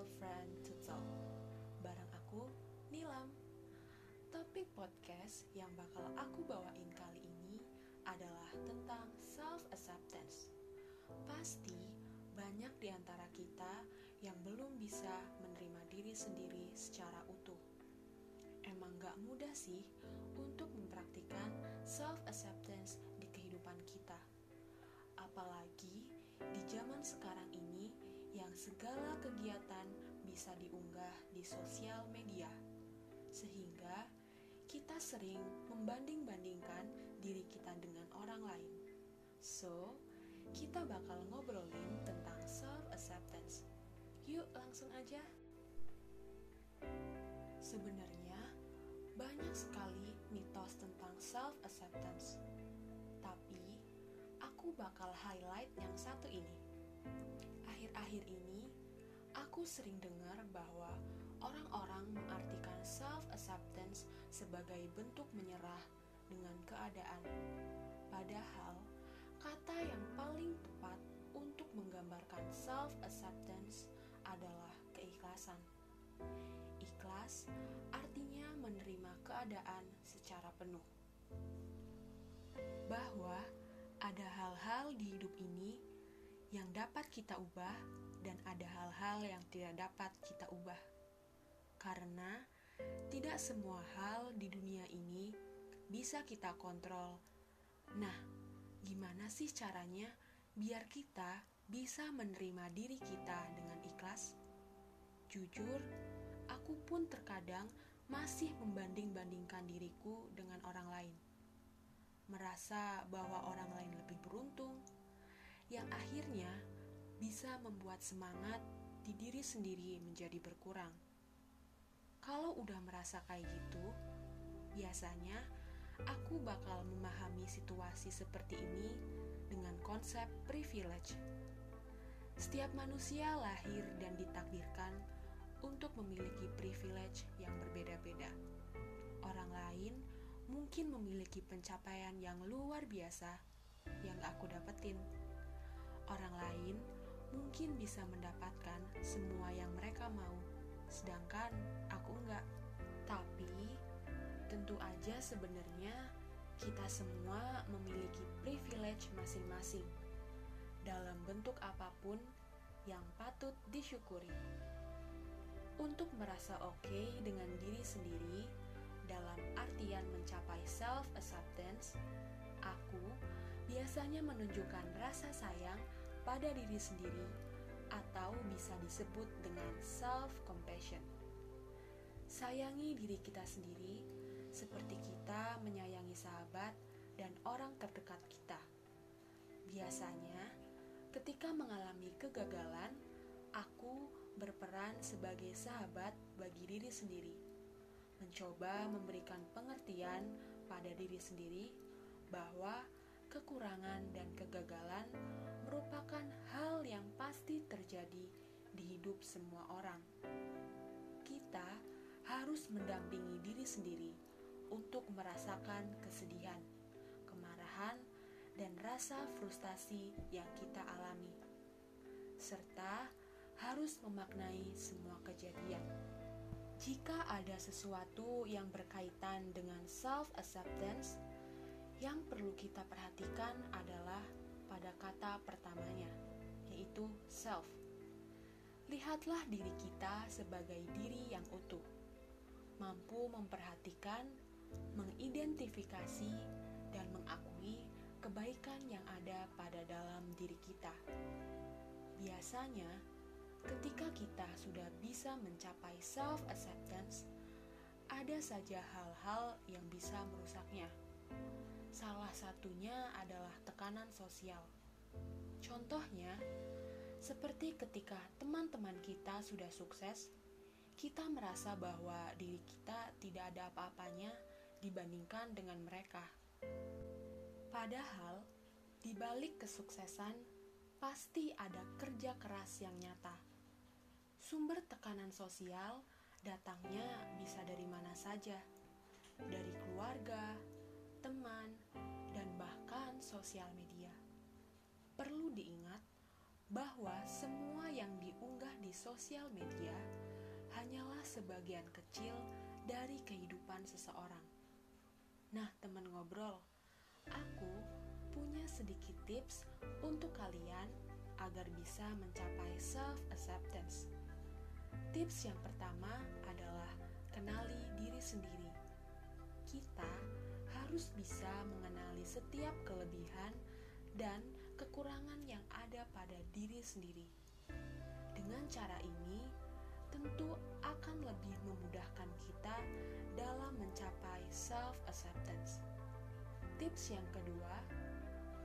Loyal friend to talk. Barang aku, Nilam. Topik podcast yang bakal aku bawain kali ini adalah tentang self-acceptance. Pasti banyak di antara kita yang belum bisa menerima diri sendiri secara utuh. Emang gak mudah sih untuk mempraktikkan self-acceptance di kehidupan kita. Apalagi di zaman sekarang ini segala kegiatan bisa diunggah di sosial media, sehingga kita sering membanding-bandingkan diri kita dengan orang lain. So, kita bakal ngobrolin tentang self-acceptance. Yuk, langsung aja. Sebenarnya, banyak sekali mitos tentang self-acceptance, tapi aku bakal highlight yang satu ini. Akhir-akhir ini, aku sering dengar bahwa orang-orang mengartikan self-acceptance sebagai bentuk menyerah dengan keadaan. Padahal, kata yang paling tepat untuk menggambarkan self-acceptance adalah keikhlasan. Ikhlas artinya menerima keadaan secara penuh. Bahwa ada hal-hal di hidup ini yang dapat kita ubah dan ada hal-hal yang tidak dapat kita ubah. Karena tidak semua hal di dunia ini bisa kita kontrol. Nah, gimana sih caranya biar kita bisa menerima diri kita dengan ikhlas? Jujur, aku pun terkadang masih membanding-bandingkan diriku dengan orang lain merasa bahwa orang lain lebih beruntung, yang akhirnya bisa membuat semangat di diri sendiri menjadi berkurang. Kalau udah merasa kayak gitu, biasanya aku bakal memahami situasi seperti ini dengan konsep privilege. Setiap manusia lahir dan ditakdirkan untuk memiliki privilege yang berbeda-beda. Orang lain mungkin memiliki pencapaian yang luar biasa yang aku dapetin. Orang lain mungkin bisa mendapatkan semua yang mereka mau, sedangkan aku enggak. Tapi tentu aja sebenarnya kita semua memiliki privilege masing-masing dalam bentuk apa pun yang patut disyukuri. Untuk merasa oke okay dengan diri sendiri, dalam artian mencapai self-acceptance, aku biasanya menunjukkan rasa sayang pada diri sendiri atau bisa disebut dengan self-compassion. Sayangi diri kita sendiri seperti kita menyayangi sahabat dan orang terdekat kita. Biasanya, ketika mengalami kegagalan, aku berperan sebagai sahabat bagi diri sendiri mencoba memberikan pengertian pada diri sendiri bahwa kekurangan dan kegagalan merupakan hal yang pasti terjadi di hidup semua orang. Kita harus mendampingi diri sendiri untuk merasakan kesedihan, kemarahan, dan rasa frustasi yang kita alami, serta harus memaknai semua kejadian jika ada sesuatu yang berkaitan dengan self-acceptance, yang perlu kita perhatikan adalah pada kata pertamanya, yaitu self. Lihatlah diri kita sebagai diri yang utuh, mampu memperhatikan, mengidentifikasi, dan mengakui kebaikan yang ada pada dalam diri kita. Biasanya, Ketika kita sudah bisa mencapai self-acceptance, ada saja hal-hal yang bisa merusaknya. Salah satunya adalah tekanan sosial. Contohnya, seperti ketika teman-teman kita sudah sukses, kita merasa bahwa diri kita tidak ada apa-apanya dibandingkan dengan mereka. Padahal, di balik kesuksesan pasti ada kerja keras yang nyata Sumber tekanan sosial datangnya bisa dari mana saja, dari keluarga, teman, dan bahkan sosial media. Perlu diingat bahwa semua yang diunggah di sosial media hanyalah sebagian kecil dari kehidupan seseorang. Nah, teman ngobrol, aku punya sedikit tips untuk kalian agar bisa mencapai self-acceptance. Tips yang pertama adalah kenali diri sendiri. Kita harus bisa mengenali setiap kelebihan dan kekurangan yang ada pada diri sendiri. Dengan cara ini, tentu akan lebih memudahkan kita dalam mencapai self-acceptance. Tips yang kedua,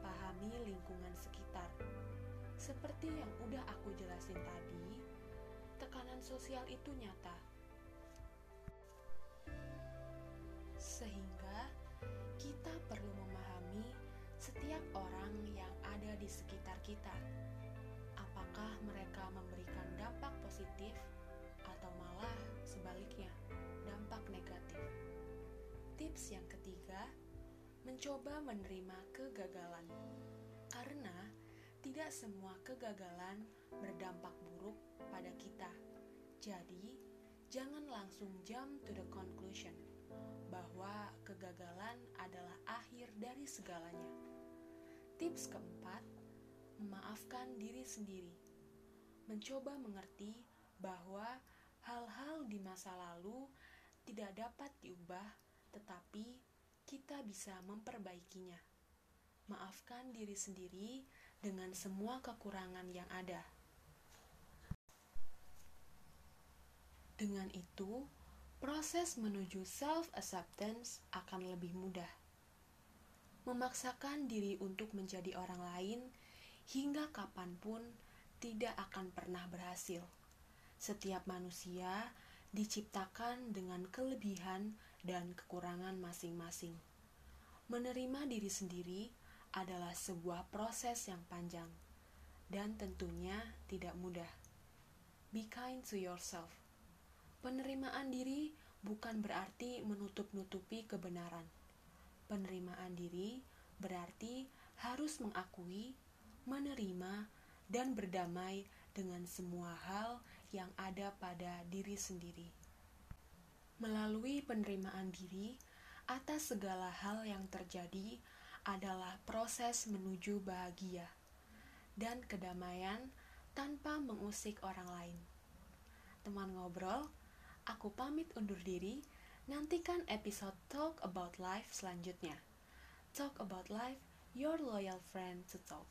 pahami lingkungan sekitar. Seperti yang udah aku jelasin tadi, tekanan sosial itu nyata. Sehingga kita perlu memahami setiap orang yang ada di sekitar kita. Apakah mereka memberikan dampak positif atau malah sebaliknya, dampak negatif? Tips yang ketiga, mencoba menerima kegagalan. Karena tidak semua kegagalan berdampak buruk pada kita. Jadi, jangan langsung jump to the bahwa kegagalan adalah akhir dari segalanya. Tips keempat, memaafkan diri sendiri. Mencoba mengerti bahwa hal-hal di masa lalu tidak dapat diubah, tetapi kita bisa memperbaikinya. Maafkan diri sendiri dengan semua kekurangan yang ada. Dengan itu, proses menuju self-acceptance akan lebih mudah. Memaksakan diri untuk menjadi orang lain hingga kapan pun tidak akan pernah berhasil. Setiap manusia diciptakan dengan kelebihan dan kekurangan masing-masing. Menerima diri sendiri adalah sebuah proses yang panjang dan tentunya tidak mudah. Be kind to yourself Penerimaan diri bukan berarti menutup-nutupi kebenaran. Penerimaan diri berarti harus mengakui, menerima, dan berdamai dengan semua hal yang ada pada diri sendiri. Melalui penerimaan diri atas segala hal yang terjadi adalah proses menuju bahagia dan kedamaian tanpa mengusik orang lain. Teman ngobrol, Aku pamit undur diri. Nantikan episode Talk About Life selanjutnya. Talk About Life, your loyal friend to talk.